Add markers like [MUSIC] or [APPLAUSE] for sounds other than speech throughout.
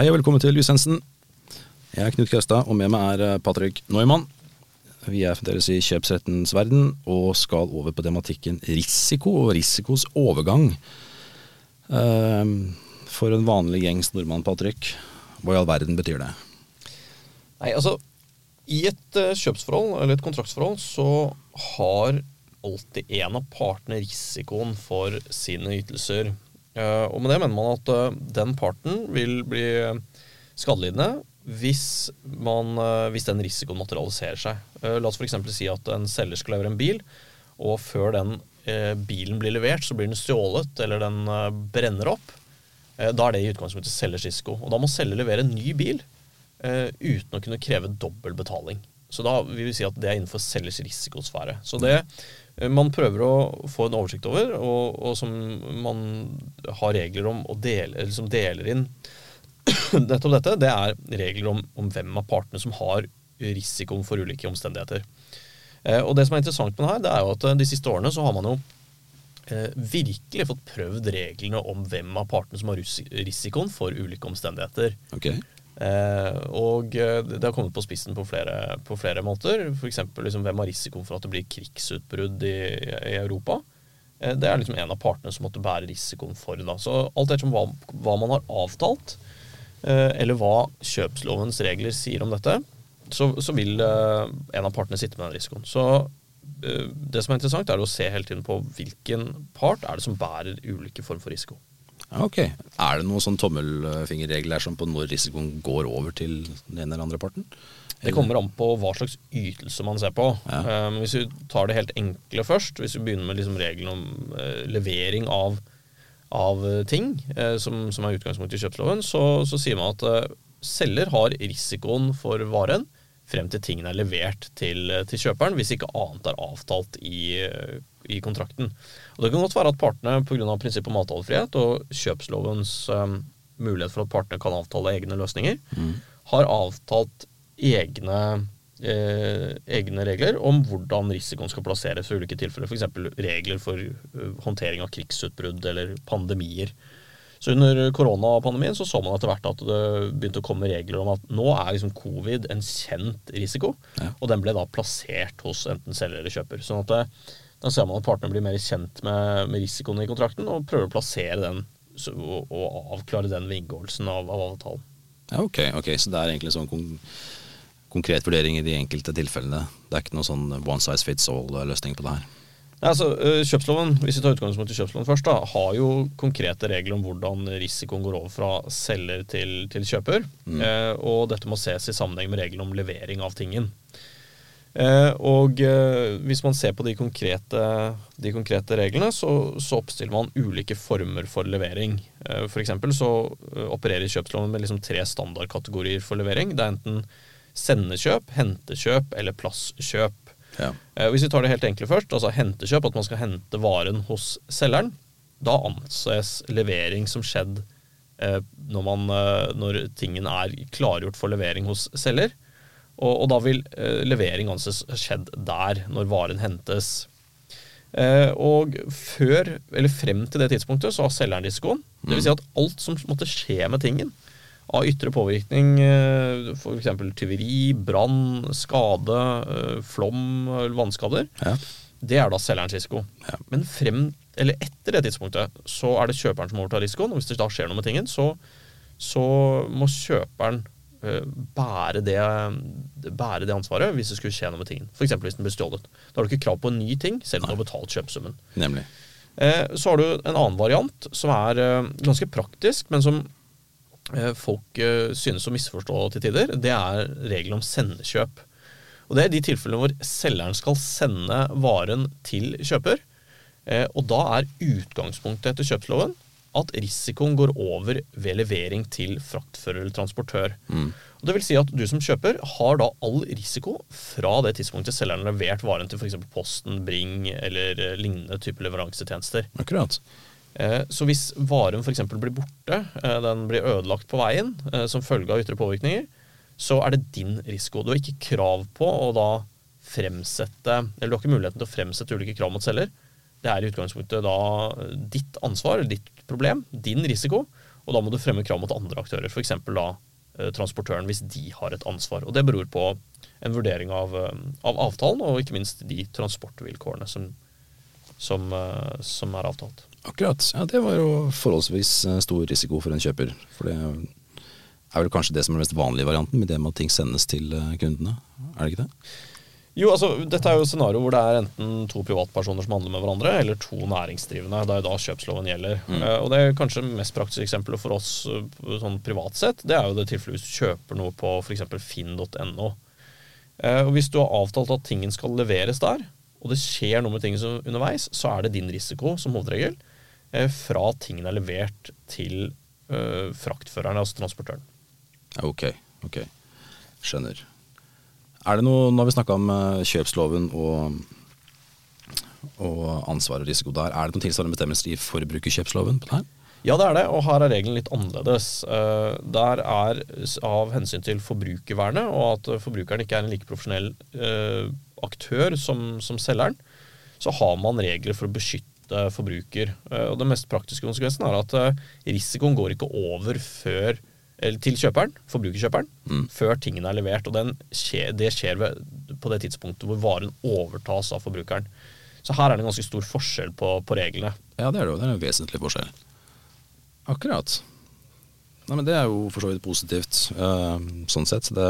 Hei og velkommen til Lisensen. Jeg er Knut Krestad, og med meg er eh, Patrick Neumann. Vi er fremdeles i kjøpsrettens verden og skal over på tematikken risiko og risikos overgang. Ehm, For en vanlig gjengs nordmann, Patrick, hva i all verden betyr det? Nei, altså I et eh, kjøpsforhold eller et kontraktsforhold så har alltid en av partene risikoen for sine ytelser. Eh, og med det mener man at eh, den parten vil bli skadelidende hvis, man, eh, hvis den risikoen materialiserer seg. Eh, La oss f.eks. si at en selger skal levere en bil, og før den eh, bilen blir levert, så blir den stjålet eller den eh, brenner opp. Eh, Da er det i utgangspunktet selgers risiko. Og da må selger levere en ny bil eh, uten å kunne kreve dobbel betaling. Så da vil vi si at det er innenfor selgers risikosfære. Så det eh, man prøver å få en oversikt over, og, og som man har regler om, og deler, som deler inn [CLEARS THROAT] nettopp dette, det er regler om, om hvem av partene som har risikoen for ulike omstendigheter. Eh, og det som er interessant med det her, det er jo at eh, de siste årene så har man jo eh, virkelig fått prøvd reglene om hvem av partene som har risikoen for ulike omstendigheter. Ok, Eh, og eh, det har kommet på spissen på flere, på flere måter. F.eks. Liksom, hvem har risikoen for at det blir krigsutbrudd i, i Europa? Eh, det er liksom en av partene som måtte bære risikoen for. Da. Så alt ettersom hva, hva man har avtalt, eh, eller hva kjøpslovens regler sier om dette, så, så vil eh, en av partene sitte med den risikoen. Så eh, det som er interessant, er å se hele tiden på hvilken part er det som bærer ulike form for risiko. Ja, ok. Er det noen sånn tommelfingerregler som på når risikoen går over til den ene eller andre parten? Det kommer an på hva slags ytelse man ser på. Ja. Um, hvis vi tar det helt enkle først, hvis vi begynner med liksom reglene om uh, levering av, av eh, ting, uh, som, som er utgangspunktet i kjøpsloven, så, så sier man at uh, selger har risikoen for varen frem til tingene er levert til, til kjøperen, hvis ikke annet er avtalt i, i kontrakten. Og Det kan godt være at partene pga. prinsippet om avtalefrihet og kjøpslovens um, mulighet for at partene kan avtale egne løsninger, har avtalt egne, eh, egne regler om hvordan risikoen skal plasseres for ulike tilfeller. F.eks. regler for eh, håndtering av krigsutbrudd eller pandemier. Så Under koronapandemien så, så man etter hvert at det begynte å komme regler om at nå er liksom covid en kjent risiko, Ja. og den ble da plassert hos enten selger eller kjøper. Sånn at det, da ser man at partene blir mer kjent med, med risikoen i kontrakten og prøver å plassere den så, og, og avklare den ved inngåelsen av, av avtalen. Ja, ok, ok, så det er egentlig sånn kon konkret vurdering i de enkelte tilfellene. Det er ikke noe sånn one size fits all-løsning på det her. Nei, altså, øh, kjøpsloven hvis vi tar utgangspunkt i kjøpsloven først, da, har jo konkrete regler om hvordan risikoen går over fra selger til, til kjøper. Eh, og dette må ses i sammenheng med reglene om levering av tingen. Eh, og eh, hvis man ser på de konkrete, de konkrete reglene, så, så oppstiller man ulike former for levering. Eh, eksempel så eh, opererer kjøpsloven med liksom tre standardkategorier for levering. Det er enten sendekjøp, hentekjøp eller plasskjøp. Ja. Eh, Hvis vi tar det helt enkle først, altså hentekjøp, at man skal hente varen hos selgeren, da anses levering som skjedd eh, når, man, eh, når tingen er klargjort for levering hos selger. Og, og da vil levering anses skjedd der, når varen hentes. Og før, eller frem til det tidspunktet, så har selgeren risikoen. Det vil si at alt som måtte skje med tingen, av ytre påvirkning, eh, f.eks. tyveri, brann, skade, eh, flom eller vannskader, Ja. det er da selgerens risiko. Ja. Men frem, eller etter det tidspunktet så er det kjøperen som overtar risikoen. Og hvis det da skjer noe med tingen, så, så må kjøperen eh, bære, det, bære det ansvaret hvis det skulle skje noe med tingen. F.eks. hvis den blir stjålet. Da har du ikke krav på en ny ting, selv om du har betalt kjøpesummen. Nemlig. Eh, så har du en annen variant som er eh, ganske praktisk, men som eh, folk eh, synes å misforstå til tider. Det er regelen om sendekjøp. Og Det er de tilfellene hvor selgeren skal sende varen til kjøper. Eh, og da er utgangspunktet etter kjøpsloven at risikoen går over ved levering til fraktfører eller transportør. Og det vil si at du som kjøper har da all risiko fra det tidspunktet selgeren har levert varen til f.eks. Posten, Bring eller eh, lignende type leveransetjenester. Akkurat. Eh, Så hvis varen f.eks. blir borte, eh, den blir ødelagt på veien eh, som følge av ytre påvirkninger, så er det din risiko. Du har ikke krav på å da fremsette Eller du har ikke muligheten til å fremsette ulike krav mot selger. Det er i utgangspunktet da ditt ansvar, ditt problem, din risiko, Og da må du fremme krav mot andre aktører, f.eks. da transportøren, hvis de har et ansvar. Og det beror på en vurdering av, av avtalen, og ikke minst de transportvilkårene som, som, som er avtalt. Akkurat. Ja, det var jo forholdsvis eh, stor risiko for en kjøper. For det er vel kanskje det som er den mest vanlige varianten, med det med at ting sendes til eh, kundene. Er det ikke det? Jo, altså, Dette er jo et scenario hvor det er enten to privatpersoner som handler med hverandre, eller to næringsdrivende. Det er jo da kjøpsloven gjelder. Mm. Eh, og det er kanskje mest praktiske eksempelet for oss sånn privat sett, det er jo det tilfellet hvis du kjøper noe på f.eks. finn.no. Og Hvis du har avtalt at tingen skal leveres der, og det skjer noe med ting underveis, så er det din risiko som hovedregel fra tingen er levert til eh, fraktføreren, altså transportøren. Ok, ok. Skjønner. Er det noe, Nå har vi snakka om eh, kjøpsloven og, og ansvar og risiko der. Er det noen tilsvarende bestemmelser i forbrukerkjøpsloven på det her? Ja, det er det, og her er regelen litt annerledes. Eh, der er av hensyn til forbrukervernet, og at eh, forbrukeren ikke er en like profesjonell eh, aktør som, som selgeren, så har man regler for å beskytte forbruker. Eh, og den mest praktiske konsekvensen er at eh, risikoen går ikke over før eller til kjøperen, forbrukerkjøperen, før tingene er levert. Og den det skjer ved, på det tidspunktet hvor varen overtas av forbrukeren. Så her er det en ganske stor forskjell på, på reglene. Ja, det er det jo. Det er en vesentlig forskjell. Akkurat. Nei, men Det er jo for så vidt positivt, eh, sånn sett. Det,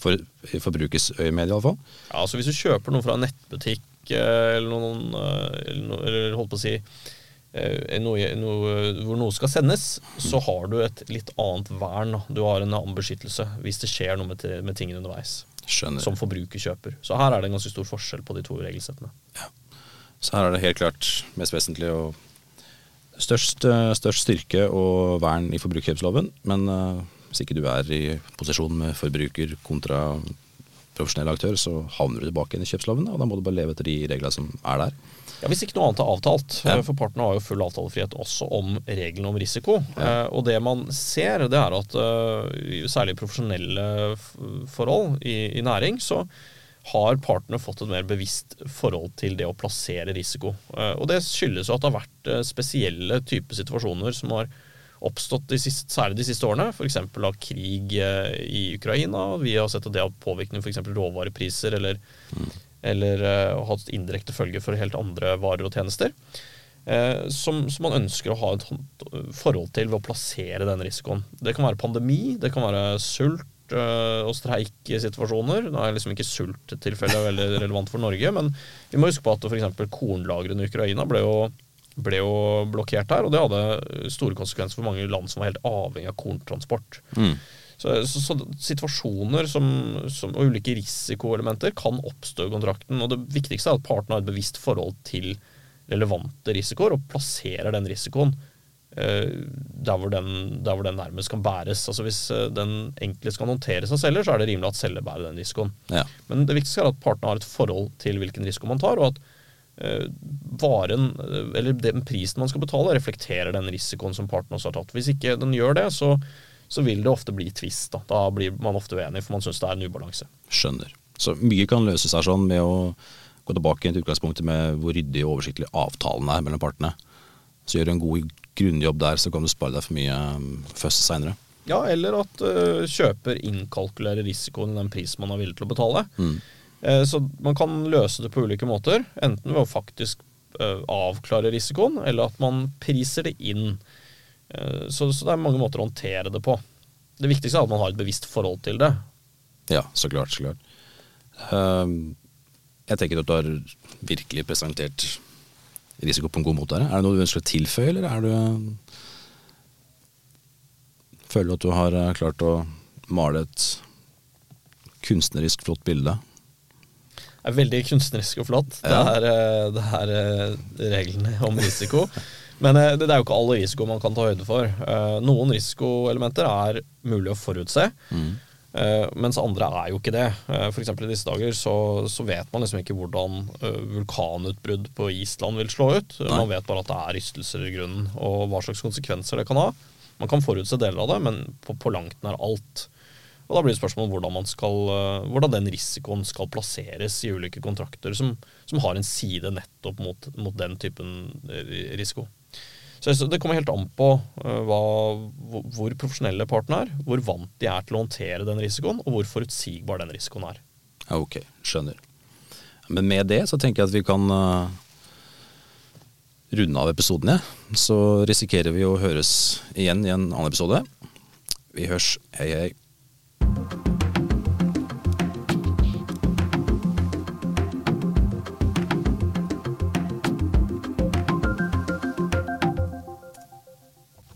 for, I forbrukers øyemed, iallfall. Ja, altså Hvis du kjøper noe fra en nettbutikk eh, eller noen eh, eller, eller holdt på å si eh, noe, noe, hvor noe skal sendes, så har du et litt annet vern. Du har en annen beskyttelse hvis det skjer noe med, med tingene underveis. Skjønner. Som forbrukerkjøper. Så her er det en ganske stor forskjell på de to regelsettene. Så her er det helt klart mest vesentlig og størst, eh, størst styrke og vern i forbrukerkjøpsloven. Men uh, hvis ikke du er i posisjon med forbruker kontra profesjonell aktør, så havner du tilbake inn i kjøpsloven, og da må du bare leve etter de reglene som er der. Ja, Hvis ikke noe annet er avtalt. Ja. eh, For partene har jo full avtalefrihet også om reglene om risiko. Eh, Og det man ser, det er at eh, særlig i profesjonelle forhold i, i næring, så har partene fått et mer bevisst forhold til det å plassere risiko. Og det skyldes jo at det har vært spesielle typer situasjoner som har oppstått de siste, særlig de siste årene, f.eks. av krig eh, i Ukraina. Vi har sett at det har påvirkning f.eks. råvarepriser eller, eller uh, hatt indirekte følger for helt andre varer og tjenester. Eh, som, som man ønsker å ha et forhold til ved å plassere den risikoen. Det kan være pandemi, det kan være sult eh, og streikesituasjoner. Nå er liksom ikke sulttilfellet veldig relevant for Norge, men vi må huske på at f.eks. kornlagrene i Ukraina ble jo ble jo blokkert her, og det hadde store konsekvenser for mange land som var helt avhengig av korntransport. Så, så, så situasjoner som, som, og ulike risikoelementer kan oppstå i kontrakten. og Det viktigste er at partene har et bevisst forhold til relevante risikoer, og plasserer den risikoen eh, der, hvor den, der hvor den nærmest kan bæres. Altså Hvis eh, den enklest kan håndteres av selger, så er det rimelig at selger bærer den risikoen. Ja. Men det viktigste er at partene har et forhold til hvilken risiko man tar, og at varen, eh, eller den prisen man skal betale, reflekterer den risikoen som parten også har tatt. Hvis ikke den gjør det, så, så vil det ofte bli tvist. Da. da blir man ofte uenig, for man syns det er en ubalanse. Skjønner. Så mye kan løses her sånn med å gå tilbake til utgangspunktet med hvor ryddig og oversiktlig avtalen er mellom partene. Så gjør du en god grunnjobb der, så kan du spare deg for mye først føss seinere. Ja, eller at uh, kjøper innkalkulerer risikoen i den prisen man er villig til å betale. Eh, så man kan løse det på ulike måter. Enten ved å faktisk eh, avklare risikoen, eller at man priser det inn. Eh, så, det er mange måter å håndtere det på. Det viktigste er at man har et bevisst forhold til det. Ja, så klart. Så klart. Um, jeg tenker at du har virkelig presentert risiko på en god måte. her. Er det noe du ønsker å tilføye, eller er du Føler du at du har eh, klart å male et kunstnerisk flott bilde? Er veldig kunstnerisk og flott. Det, er, eh, det er eh, reglene om risiko. Men eh, det er jo ikke all risiko man kan ta høyde for. Noen risikoelementer er mulig å forutse, mm. mens andre er jo ikke det. F.eks. I disse dager så, så vet man liksom ikke hvordan vulkanutbrudd på Island vil slå ut. Nei. Man vet bare at det er rystelser i grunnen, og hva slags konsekvenser det kan ha. Man kan forutse deler av det, men på, på langt nær alt. Og Da blir det spørsmål hvordan, skal, eh, hvordan den risikoen skal plasseres i ulike kontrakter som, som har en side nettopp mot, mot den typen eh, risiko. Så det kommer helt an på uh, hva, hvor profesjonelle partene er, hvor vant de er til å håndtere den risikoen, og hvor forutsigbar den risikoen er. Ok, skjønner. Men med det så tenker jeg at vi kan runde av episoden, ja. Så risikerer vi å høres igjen i en annen episode. Vi hørs. Hei, hei.